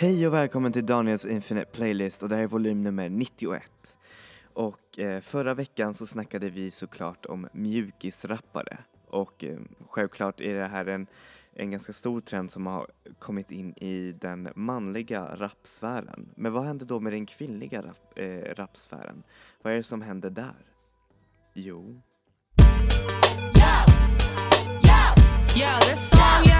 Hej och välkommen till Daniels Infinite Playlist och det här är volym nummer 91. Och eh, förra veckan så snackade vi såklart om mjukisrappare och eh, självklart är det här en, en ganska stor trend som har kommit in i den manliga rapsfären. Men vad händer då med den kvinnliga rap, eh, rapsfären? Vad är det som händer där? Jo, Yo, this song, yo,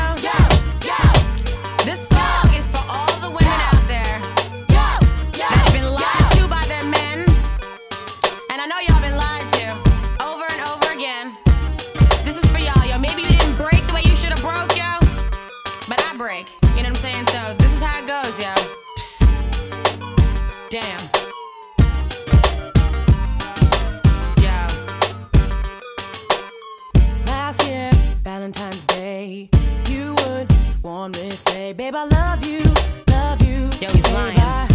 Babe, I love you, love you. Yo, he's Babe, lying. I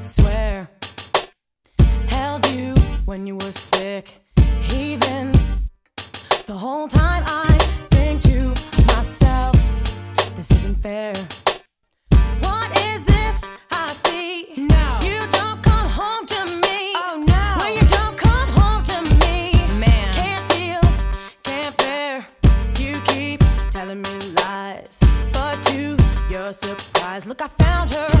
swear, held you when you were sick. Even the whole time I think to myself, this isn't fair. What is this I see? Surprise, look, I found her.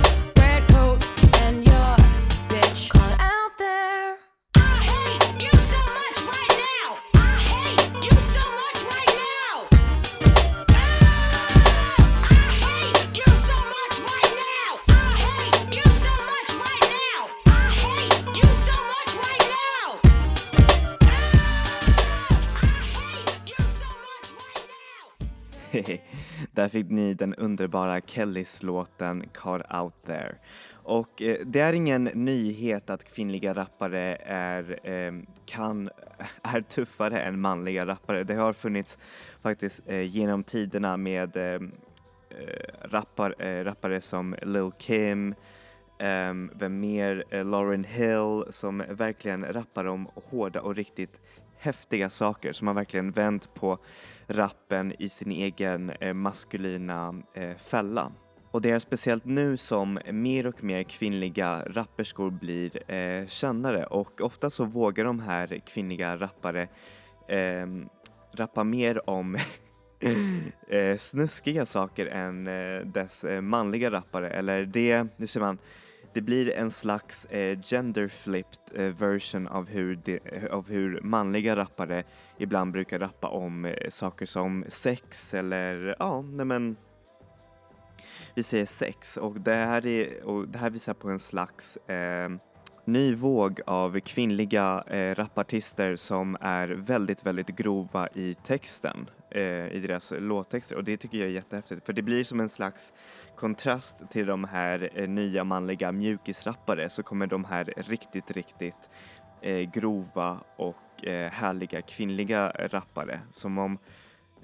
Där fick ni den underbara Kellys låten Caught Out There. Och eh, det är ingen nyhet att kvinnliga rappare är, eh, kan, är tuffare än manliga rappare. Det har funnits faktiskt eh, genom tiderna med ehm, eh, rappar, eh, rappare som Lil Kim, ehm, vem mer? Eh, Lauryn Hill som verkligen rappar om hårda och riktigt häftiga saker som har verkligen vänt på rappen i sin egen eh, maskulina eh, fälla. Och det är speciellt nu som mer och mer kvinnliga rapperskor blir eh, kändare och ofta så vågar de här kvinnliga rappare ehm, rappa mer om eh, snuskiga saker än eh, dess eh, manliga rappare eller det, nu ser man det blir en slags eh, gender-flipped eh, version av hur, de, av hur manliga rappare ibland brukar rappa om eh, saker som sex eller ja, nej men vi säger sex. Och det här, är, och det här visar på en slags eh, ny våg av kvinnliga eh, rapartister som är väldigt, väldigt grova i texten, Eh, i deras låttexter och det tycker jag är jättehäftigt för det blir som en slags kontrast till de här eh, nya manliga mjukisrappare så kommer de här riktigt, riktigt eh, grova och eh, härliga kvinnliga rappare som, om,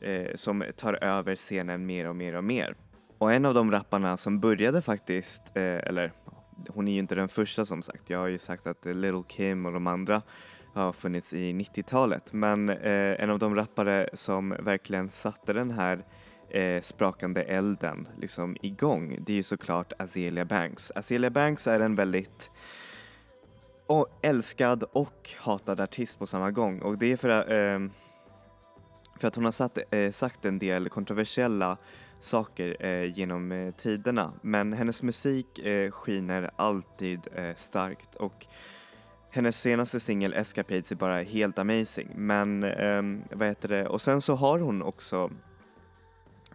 eh, som tar över scenen mer och mer och mer. Och en av de rapparna som började faktiskt, eh, eller hon är ju inte den första som sagt, jag har ju sagt att eh, Little Kim och de andra har funnits i 90-talet men eh, en av de rappare som verkligen satte den här eh, sprakande elden liksom igång det är ju såklart Azealia Banks. Azealia Banks är en väldigt och älskad och hatad artist på samma gång. Och det är för, eh, för att hon har satt, eh, sagt en del kontroversiella saker eh, genom eh, tiderna. Men hennes musik eh, skiner alltid eh, starkt och hennes senaste singel Escapades är bara helt amazing men ehm, vad heter det och sen så har hon också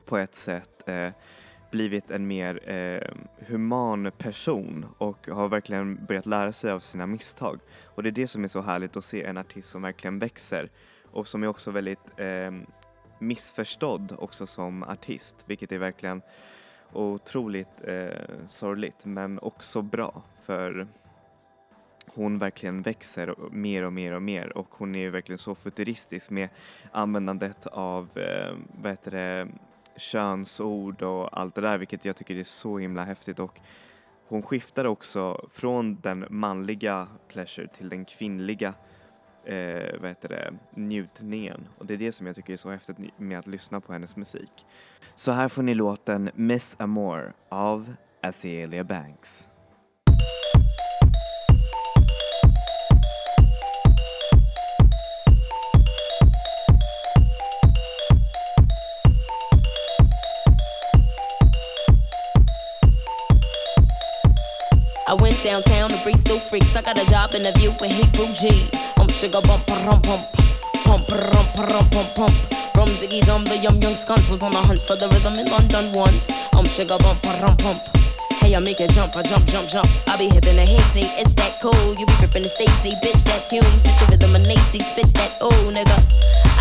på ett sätt eh, blivit en mer eh, human person och har verkligen börjat lära sig av sina misstag. Och det är det som är så härligt att se en artist som verkligen växer och som är också väldigt eh, missförstådd också som artist, vilket är verkligen otroligt eh, sorgligt men också bra för hon verkligen växer mer och mer och mer och hon är verkligen så futuristisk med användandet av eh, vad heter det, könsord och allt det där vilket jag tycker är så himla häftigt och hon skiftar också från den manliga pleasure till den kvinnliga eh, vad heter det, njutningen och det är det som jag tycker är så häftigt med att lyssna på hennes musik. Så här får ni låten Miss Amore av Azealia Banks. Downtown to Bristol Freaks. I got a job in a view with Hebrew G. Um, sugar bump, rum, pump, pump, rum, rum, pump, pump. Rum, ziggy, dum, the yum, young skunks was on a hunt for the rhythm in London once. Um, sugar bump, rum, pump. Hey, I make it jump, I jump, jump, jump. I be hippin' the hazy, it's that cool. You be rippin' the Stacy, bitch, that's you. Switch your rhythm and Nacy, spit that ooh, nigga.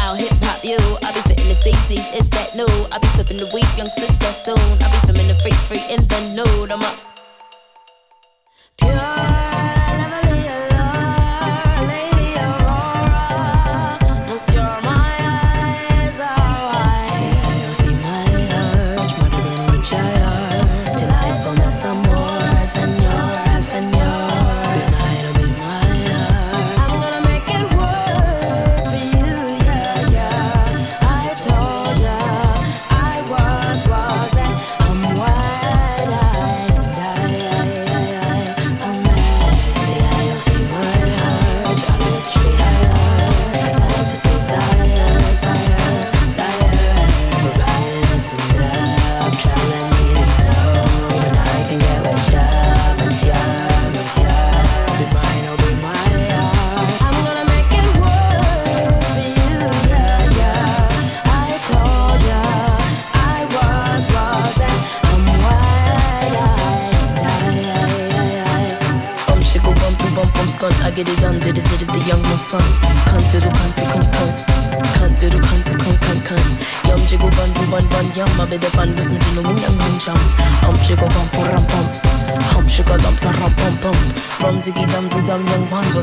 I'll hip hop you. I be fitting the Stacy's, it's that new. I be flipping the weak young sister soon. I be filming the free, free in the nude. I'm up.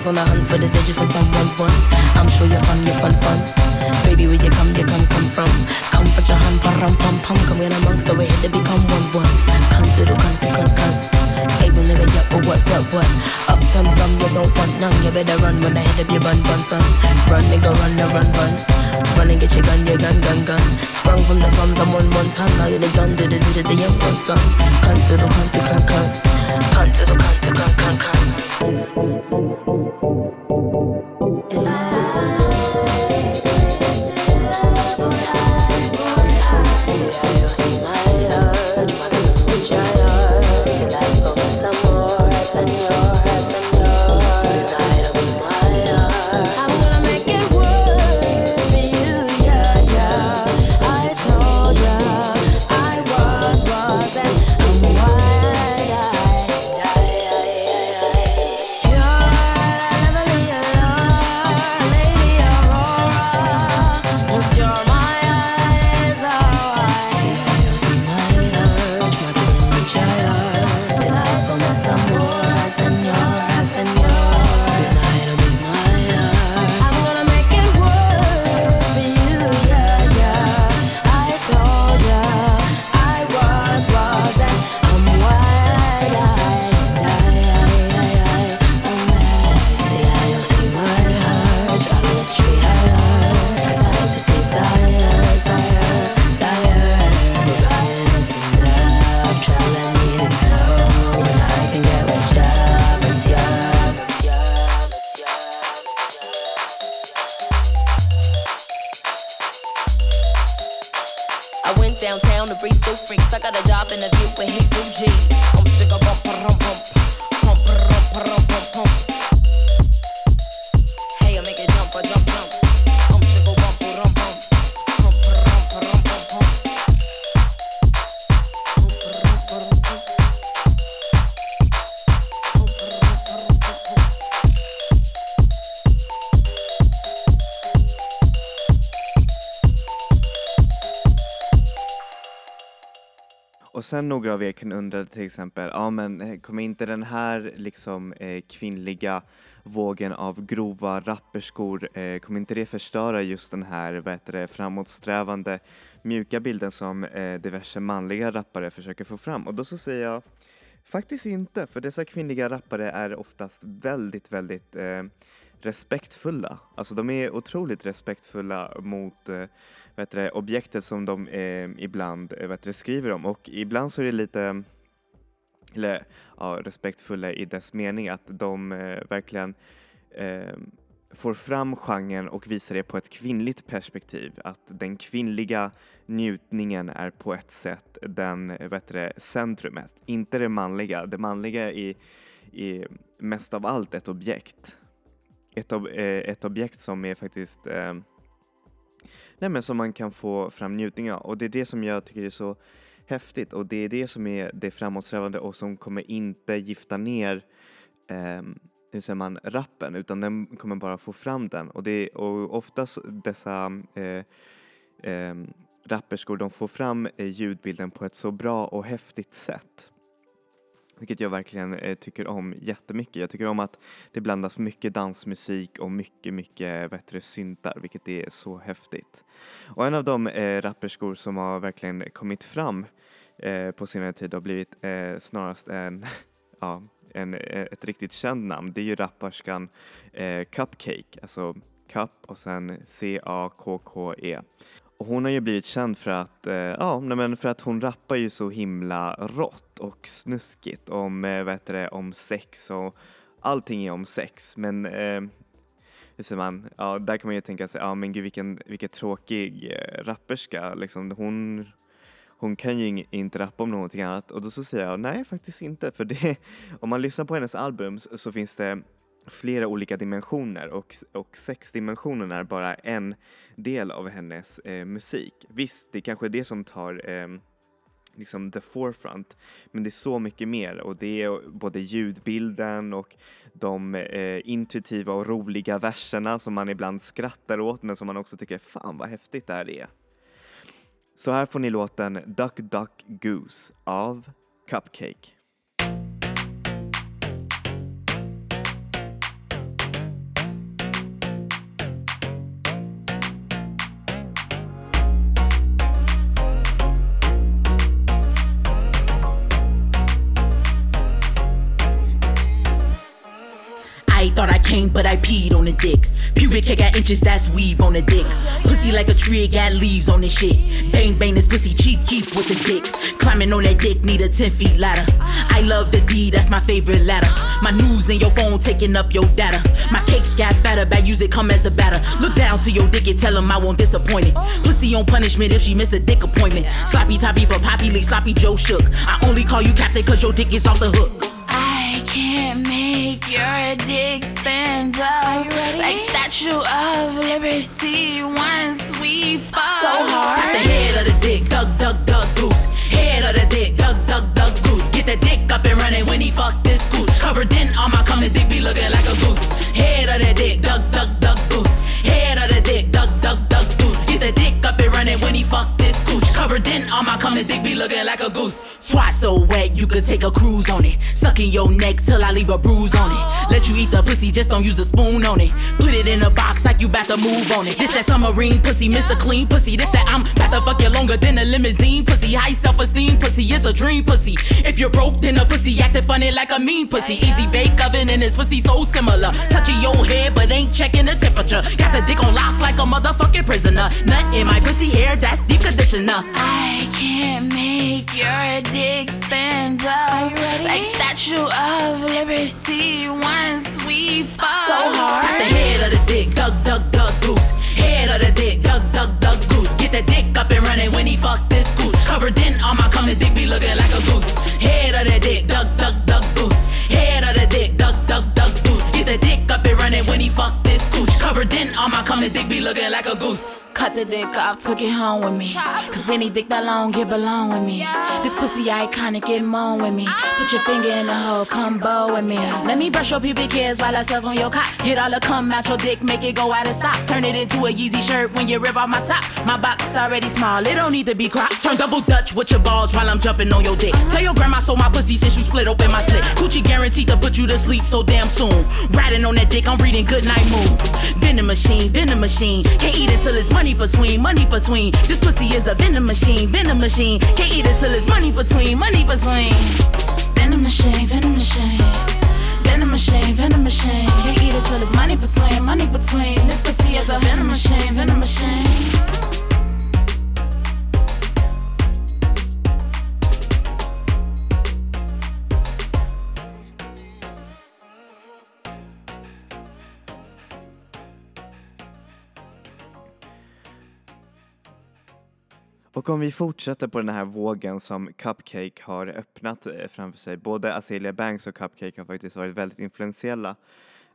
Young ones on a hunt for the digit for someone one. I'm sure you're fun, you're fun fun. Baby, where you come, you come, come from. Come for your hand, pum pum pum. Come in amongst the way to become one one. Cunt to the cunt to cunt. Hey, well, nigga, yeah, but what, what, what? Uptown from you don't want none. You better run when I hit up your bun, bun, son. Run, nigga, run, no, run, run. Run and get your gun, your gun, gun, gun. Sprung from the slums, I'm on one time. Now you're the gun, did it, did it, the young one, son. Cunt to the cunt to cunt, cunt. Cunt to the cunt to cunt, cunt, and I Och sen några av er kan undra till exempel, ja men eh, kommer inte den här liksom eh, kvinnliga vågen av grova rapperskor, eh, kommer inte det förstöra just den här vad heter det, framåtsträvande mjuka bilden som eh, diverse manliga rappare försöker få fram? Och då så säger jag faktiskt inte, för dessa kvinnliga rappare är oftast väldigt, väldigt eh, respektfulla. Alltså de är otroligt respektfulla mot eh, det, objektet som de eh, ibland eh, det, skriver om och ibland så är det lite eller ja, respektfulla i dess mening, att de eh, verkligen eh, får fram genren och visar det på ett kvinnligt perspektiv. Att den kvinnliga njutningen är på ett sätt den, eh, vet det, centrumet, inte det manliga. Det manliga är, är mest av allt ett objekt. Ett, ob eh, ett objekt som är faktiskt eh, nej men som man kan få fram njutning av. Och det är det som jag tycker är så häftigt. Och det är det som är det framåtsträvande och som kommer inte gifta ner eh, hur säger man, rappen utan den kommer bara få fram den. Och, det, och oftast dessa eh, eh, rapperskor de får fram eh, ljudbilden på ett så bra och häftigt sätt. Vilket jag verkligen eh, tycker om jättemycket. Jag tycker om att det blandas mycket dansmusik och mycket, mycket bättre syntar, vilket är så häftigt. Och en av de eh, rapperskor som har verkligen kommit fram eh, på senare tid har blivit eh, snarast en, ja, en, eh, ett riktigt känd namn. Det är ju rapperskan eh, Cupcake, alltså Cup och sen C-A-K-K-E. Hon har ju blivit känd för att, eh, ja, men för att hon rappar ju så himla rått och snuskigt om, eh, vad heter det, om sex och allting är om sex. Men eh, hur säger man, ja, där kan man ju tänka sig, ja men gud vilken, vilken tråkig eh, rapperska, liksom. Hon hon kan ju inte rappa om någonting annat. Och då så säger jag nej faktiskt inte. För det, om man lyssnar på hennes album så, så finns det flera olika dimensioner och, och sexdimensionen är bara en del av hennes eh, musik. Visst, det är kanske är det som tar eh, liksom the forefront, men det är så mycket mer och det är både ljudbilden och de eh, intuitiva och roliga verserna som man ibland skrattar åt men som man också tycker fan vad häftigt det här är. Så här får ni låten Duck Duck Goose av Cupcake. But I peed on the dick. Pubic hair got inches, that's weave on the dick. Pussy like a tree, it got leaves on this shit. Bang bang, this pussy cheap keep with the dick. Climbing on that dick, need a 10 feet ladder. I love the D, that's my favorite ladder. My news in your phone taking up your data. My cakes got fatter, bad use it come as a batter. Look down to your dick and tell him I won't disappoint it. Pussy on punishment if she miss a dick appointment. Sloppy toppy for Poppy Lee, sloppy Joe shook. I only call you captain cause your dick is off the hook. I can't make your dick Statue of Liberty once we fall. so hard. Tap the head of the dick, duck, duck, duck, goose. Head of the dick, duck, duck, duck, goose. Get the dick up and running when he fuck this gooch. Covered in all my cum, the dick be looking like a goose. Head of the dick, duck, duck, duck, goose. Head of the dick, duck, duck, duck, goose. Get the dick up and running when he fuck. Covered in on my the dick be looking like a goose. Swat so wet you could take a cruise on it. Suck in your neck till I leave a bruise on it. Let you eat the pussy, just don't use a spoon on it. Put it in a box like you bout to move on it. This that submarine pussy, Mr. Clean pussy. This that I'm bout to fuck you longer than a limousine pussy. High self esteem pussy is a dream pussy. If you're broke, then a pussy acting funny like a mean pussy. Easy bake oven and his pussy so similar. Touching your head but ain't checking the temperature. Got the dick on lock like a motherfucking prisoner. Nut in my pussy hair, that's deep conditioner. I can't make your dick stand up like Statue of Liberty once we fall. so hard. Tap the head of the dick, duck, duck, duck, goose. Head of the dick, duck, duck, duck, goose. Get the dick up and running when he fuck this gooch. Covered in all my cum, the dick be looking like a goose. Head of the dick, duck, duck, duck, goose. Head of the dick, duck, duck, duck, goose. Get the dick up and running when he fuck this gooch. Covered in all my cum, the dick be looking like a goose. Cut the dick off, took it home with me. Cause any dick that long, get belong with me. This pussy iconic, get moan with me. Put your finger in the hole, come bow with me. Let me brush your pubic hairs while I suck on your cock. Get all the cum out your dick, make it go out of stock. Turn it into a Yeezy shirt when you rip off my top. My box already small, it don't need to be cropped. Turn double Dutch with your balls while I'm jumping on your dick. Tell your grandma so my pussy since you split open my slit. Coochie guaranteed to put you to sleep so damn soon. Riding on that dick, I'm reading good night moon. Vending machine, vending machine. Can't eat it till it's money between, money between. This pussy is a vending machine, vending machine. Can't eat it till it's money between, money between. Venom machine, venom machine. Venom machine, venom machine. Can't eat it till it's money between, money between. This pussy is a venom machine, venom machine. Och om vi fortsätter på den här vågen som Cupcake har öppnat eh, framför sig, både Azealia Banks och Cupcake har faktiskt varit väldigt influentiella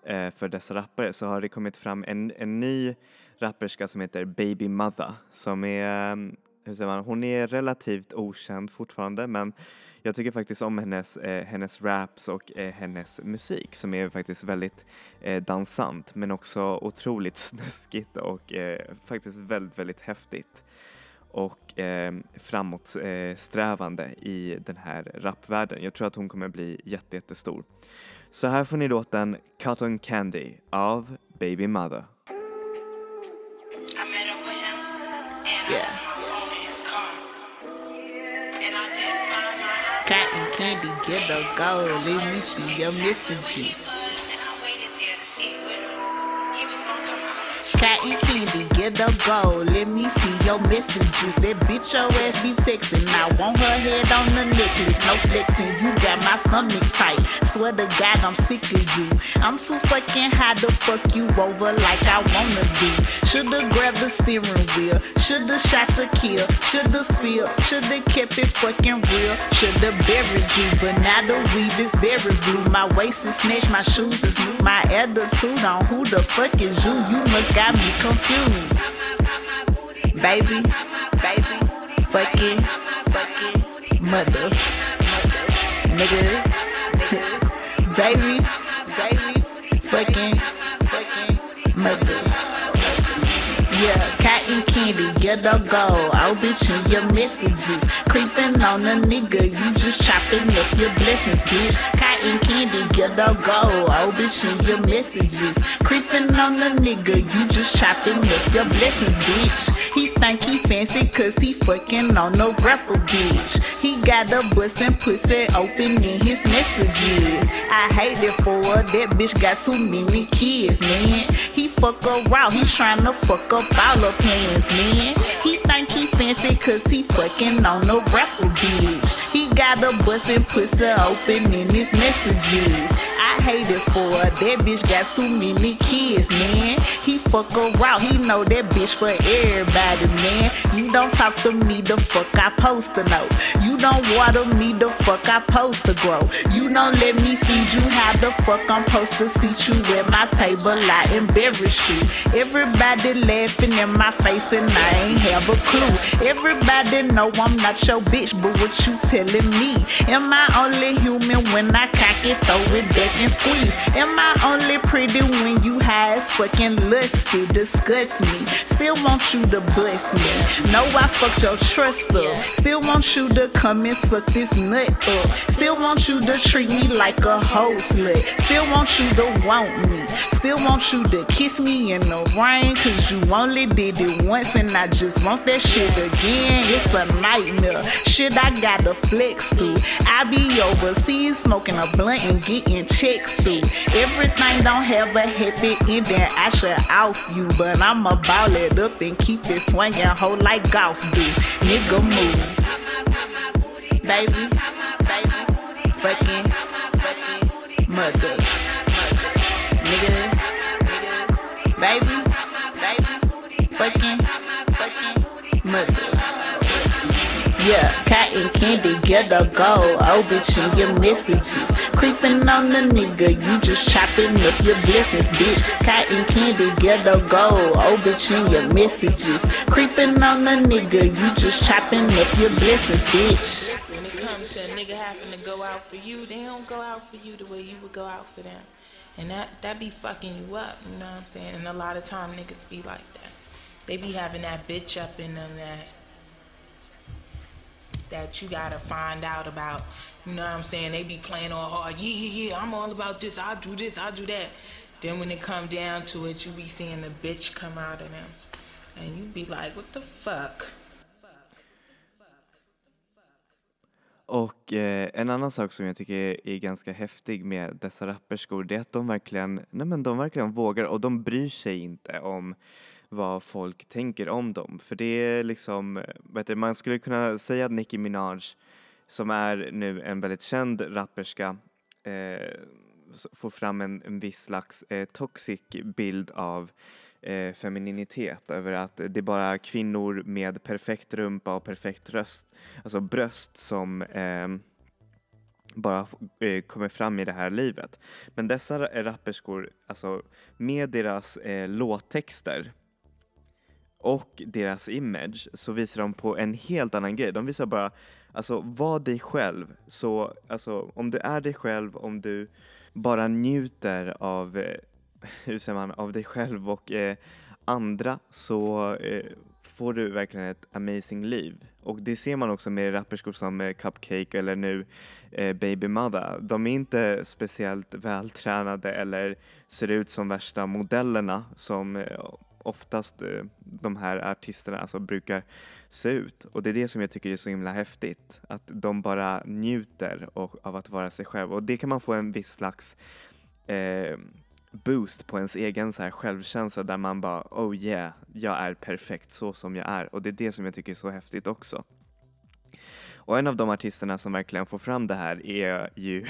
eh, för dessa rappare, så har det kommit fram en, en ny rapperska som heter Baby Mother som är, eh, hur säger man, hon är relativt okänd fortfarande men jag tycker faktiskt om hennes, eh, hennes raps och eh, hennes musik som är faktiskt väldigt eh, dansant men också otroligt snuskigt och eh, faktiskt väldigt, väldigt häftigt och eh, framåtsträvande i den här rapvärlden. Jag tror att hon kommer bli jätte, jättestor. Så här får ni låten Cotton Candy av Baby Mother. Cotton candy, get a go. Let me see your messages. buzz Cotton candy, get a go. Let me see your messages. That bitch your ass be texting. I want her head on the necklace. No flexing, you got my stomach tight. Swear to God, I'm sick of you. I'm too fucking high to fuck you over like I wanna be. Shoulda grabbed the steering wheel. Shoulda shot to kill. Shoulda spilled. Shoulda kept it fucking real. Shoulda buried you, but now the weave is very blue. My waist is snatched, my shoes is new. My attitude on who the fuck is you? You must got me confused. Baby, baby, fucking, fucking, mother, nigga, baby, baby, fucking, fucking, mother. Yeah, cotton candy, go. I'll bitch in your messages. Creeping on a nigga, you just chopping up your blessings, bitch. Cotton candy, get a go. I'll bitch in your messages. Creeping on the nigga, you just chopping up your blessings, bitch. He think he fancy cause he fucking on no grapple, bitch. He got a bustin' pussy open in his messages. I hate it for her, that bitch got too many kids, man. He fuck around, he tryna fuck up all her plans, man. He think he fancy cause he fucking on no grapple, bitch. He got a bustin' pussy open in his messages. I hate it for that bitch got too many kids, man. He fuck around, he know that bitch for everybody, man. You don't talk to me, the fuck I post to know. You don't water me, the fuck I post to grow. You don't let me feed you, how the fuck I'm supposed to seat you at my table, I embarrass you. Everybody laughing in my face and I ain't have a clue. Everybody know I'm not your bitch, but what you telling me? Am I only human when I cock it, throw it back and squeeze? Am I only pretty when you high as fucking lusty? Disgust me. Still want you to bless me. Know I fucked your trust up. Still want you to come and suck this nut up. Still want you to treat me like a hoe slut. Still want you to want me. Still want you to kiss me in the rain. Cause you only did it once and I just want that shit again. It's a nightmare. Shit I gotta flex through. I be overseas smoking a blunt and getting Everything don't have a happy ending. I should off you, but I'ma ball it up and keep it swinging, hoe like golf do. Nigga move, baby, baby, fucking, mother, nigga, baby, baby, fucking, fucking mother. Yeah, cotton candy, get a go. Oh, bitch, in your messages. Creeping on the nigga, you just chopping up your business, bitch. Cotton candy, get a go. Oh, bitch, in your messages. Creeping on the nigga, you just chopping up your blessings, bitch. When it comes to a nigga having to go out for you, they don't go out for you the way you would go out for them. And that, that be fucking you up, you know what I'm saying? And a lot of time niggas be like that. They be having that bitch up in them that that you gotta find out about. You know what I'm saying? They be playing all hard. Yeah, yeah, yeah. I'm all about this. I do this. I do that. Then when it come down to it, you be seeing the bitch come out of them, and you be like, what the fuck? Och eh, en annan sak som jag tycker är, är ganska häftig med dessa rapperskor det är att de verkligen, nej men de verkligen vågar och de bryr sig inte om vad folk tänker om dem. För det är liksom, vet du, man skulle kunna säga att Nicki Minaj som är nu en väldigt känd rapperska eh, får fram en, en viss slags eh, toxic bild av eh, femininitet, över att det är bara kvinnor med perfekt rumpa och perfekt röst, alltså bröst som eh, bara eh, kommer fram i det här livet. Men dessa rapperskor, alltså med deras eh, låttexter och deras image så visar de på en helt annan grej. De visar bara, alltså var dig själv. Så alltså om du är dig själv, om du bara njuter av, eh, hur säger man, av dig själv och eh, andra så eh, får du verkligen ett amazing liv. Och det ser man också med rapperskor som eh, Cupcake eller nu eh, Baby Mother. De är inte speciellt vältränade eller ser ut som värsta modellerna som eh, oftast eh, de här artisterna alltså brukar se ut. Och det är det som jag tycker är så himla häftigt. Att de bara njuter av att vara sig själv. Och det kan man få en viss slags eh, boost på ens egen så här självkänsla där man bara oh yeah, jag är perfekt så som jag är. Och det är det som jag tycker är så häftigt också. Och en av de artisterna som verkligen får fram det här är ju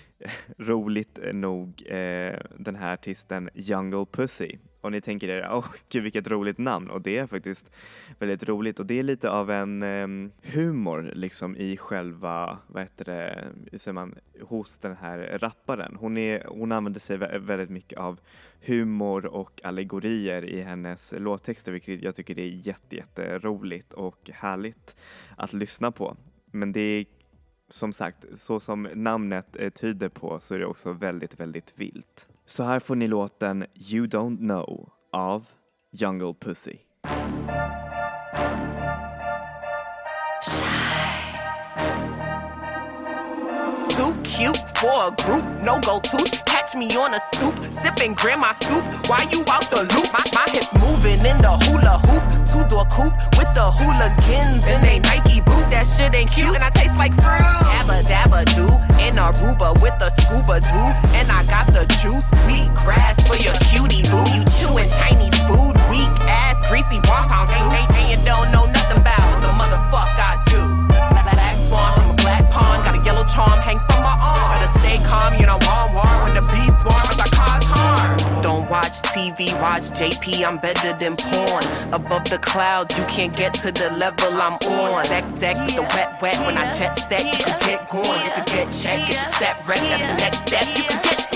roligt nog eh, den här artisten Jungle Pussy. Och ni tänker er, åh gud vilket roligt namn och det är faktiskt väldigt roligt och det är lite av en em, humor liksom i själva, vad heter det, hur säger man, hos den här rapparen. Hon, är, hon använder sig väldigt mycket av humor och allegorier i hennes låttexter vilket jag tycker är jätte, jätteroligt och härligt att lyssna på. Men det är som sagt, så som namnet eh, tyder på så är det också väldigt, väldigt vilt. Så här får ni låten You Don't Know av Jungle Pussy. Too cute for a group, no go tooth. Catch me on a stoop, sipping grandma soup. Why you out the loop? My, my hips moving in the hula hoop, two door coupe with the hooligans and they Nike boots. That shit ain't cute, and I taste like fruit. Dabba dabba do in Aruba with a scuba do, and I got the juice. Wheat grass for your cutie boo. You chewing Chinese food, weak ass, greasy wonton soup. And you don't know nothing about what the motherfuck I do. Black swan from a black pond, got a yellow charm hang from my arm. Better stay calm, TV, watch JP, I'm better than porn. Above the clouds, you can't get to the level I'm on. Deck deck with the wet wet when I jet set, you can get going, you can get checked, get your set rep, that's the next step. You can get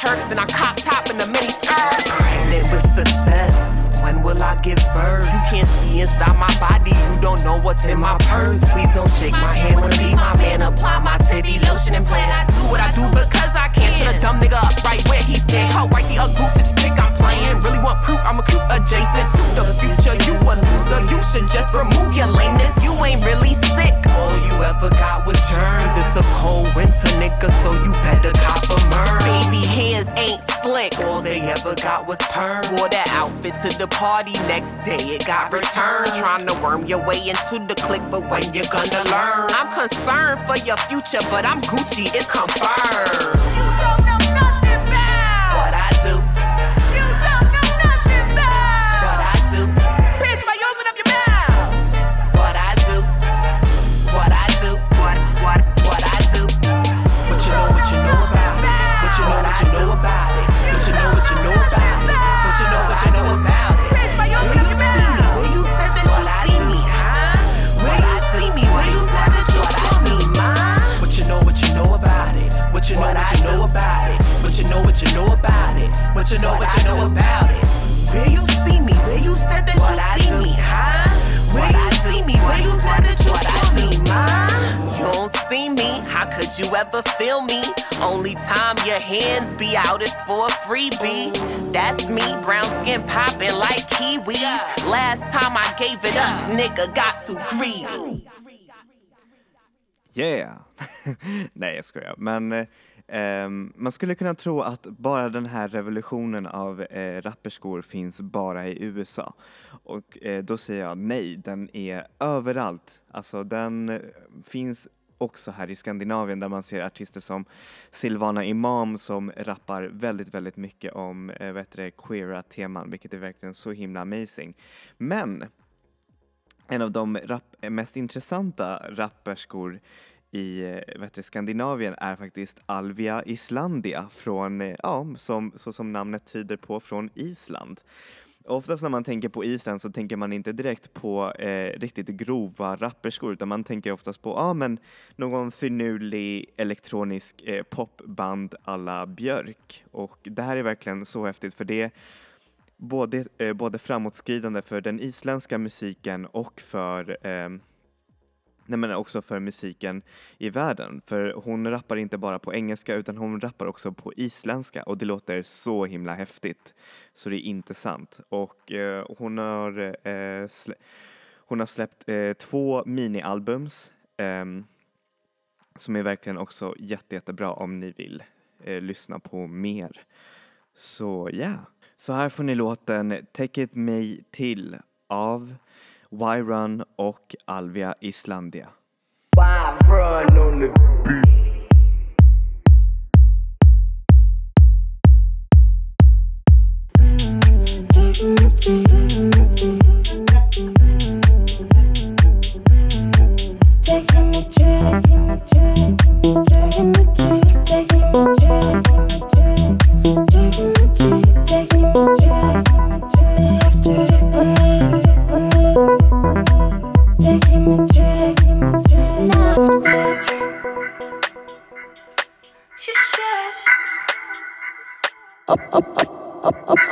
hurt, then I slick. All they ever got was perm. Wore that outfit to the party. Next day it got returned. Trying to worm your way into the clique, but when you gonna learn? I'm concerned for your future, but I'm Gucci. It's confirmed. It. What you know, what you know about it. Where you see me? Where you said that you see me, huh? Where you see me? Where you said that you saw me, ma? You don't see me, how could you ever feel me? Only time your hands be out is for a freebie. That's me, brown skin popping like kiwis. Last time I gave it up, nigga got too greedy. Yeah! Nej, jag skojar. Men eh, eh, man skulle kunna tro att bara den här revolutionen av eh, rapperskor finns bara i USA. Och eh, då säger jag nej, den är överallt. Alltså den eh, finns också här i Skandinavien där man ser artister som Silvana Imam som rappar väldigt, väldigt mycket om eh, vet du, det, queera teman, vilket är verkligen så himla amazing. Men en av de rap mest intressanta rapperskor i eh, vet du, Skandinavien är faktiskt Alvia Islandia från, eh, ja, som, så som namnet tyder på, från Island. Oftast när man tänker på Island så tänker man inte direkt på eh, riktigt grova rapperskor utan man tänker oftast på ah, men någon finurlig elektronisk eh, popband alla Björk. Och det här är verkligen så häftigt för det är både, eh, både framåtskridande för den isländska musiken och för eh, Nej men också för musiken i världen. För hon rappar inte bara på engelska utan hon rappar också på isländska och det låter så himla häftigt. Så det är inte sant. Och eh, hon, har, eh, slä hon har släppt eh, två minialbums ehm, som är verkligen också jätte, jättebra om ni vill eh, lyssna på mer. Så ja, yeah. så här får ni låten Take It Me Till av Y-Run och Alvia Islandia. Run on the beat. up, up, up.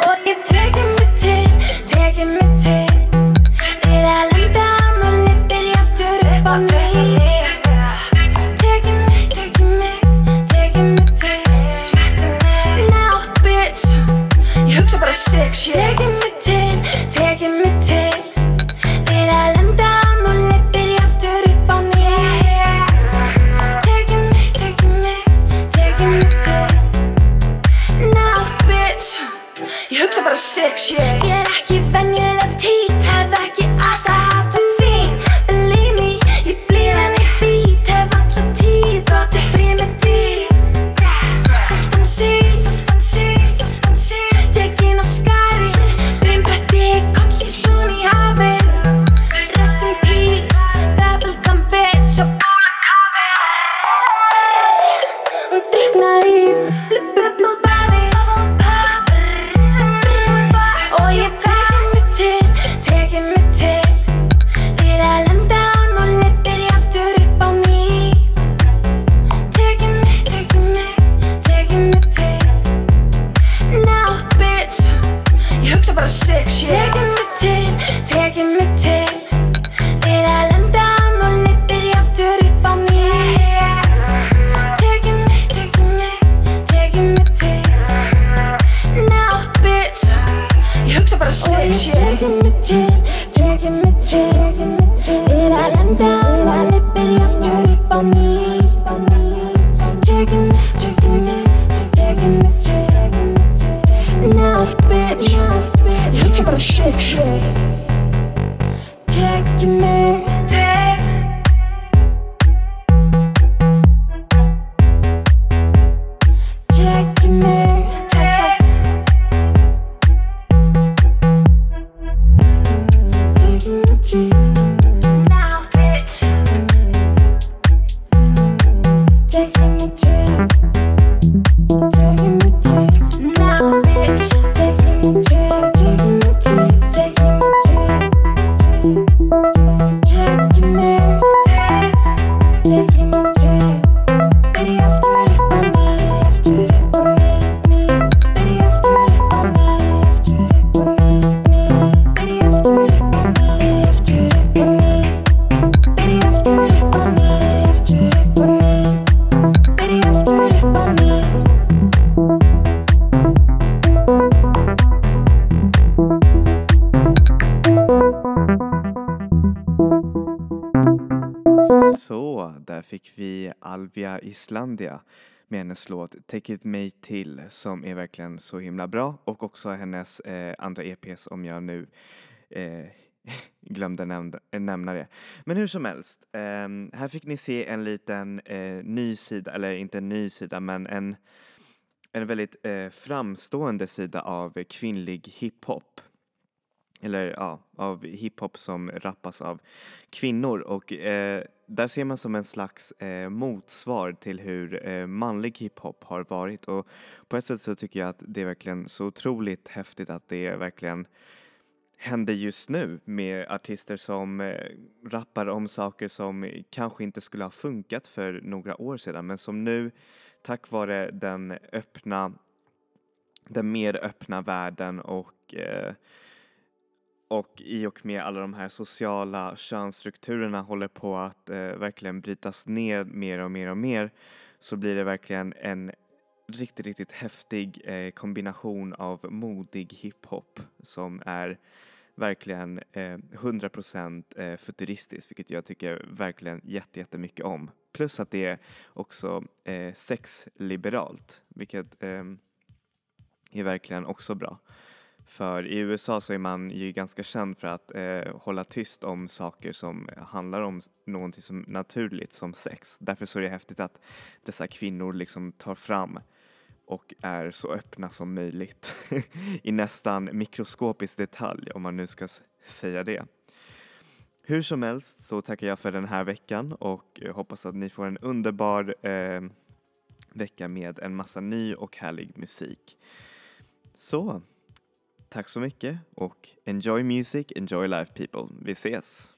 Islandia med hennes låt Take It Me Till som är verkligen så himla bra och också hennes eh, andra EPs om jag nu eh, glömde nämna, nämna det. Men hur som helst, eh, här fick ni se en liten eh, ny sida, eller inte en ny sida men en, en väldigt eh, framstående sida av kvinnlig hiphop eller ja, av hiphop som rappas av kvinnor. Och eh, där ser man som en slags eh, motsvar till hur eh, manlig hiphop har varit. Och på ett sätt så tycker jag att det är verkligen så otroligt häftigt att det verkligen händer just nu med artister som eh, rappar om saker som kanske inte skulle ha funkat för några år sedan men som nu tack vare den öppna den mer öppna världen och eh, och i och med alla de här sociala könsstrukturerna håller på att eh, verkligen brytas ner mer och mer och mer så blir det verkligen en riktigt, riktigt häftig eh, kombination av modig hiphop som är verkligen eh, 100% eh, futuristisk vilket jag tycker verkligen jättemycket om. Plus att det är också eh, sexliberalt vilket eh, är verkligen också bra. För i USA så är man ju ganska känd för att eh, hålla tyst om saker som handlar om någonting som naturligt som sex. Därför så är det häftigt att dessa kvinnor liksom tar fram och är så öppna som möjligt i nästan mikroskopisk detalj om man nu ska säga det. Hur som helst så tackar jag för den här veckan och eh, hoppas att ni får en underbar eh, vecka med en massa ny och härlig musik. Så, tack så mycket och enjoy music, enjoy life people. Vi ses!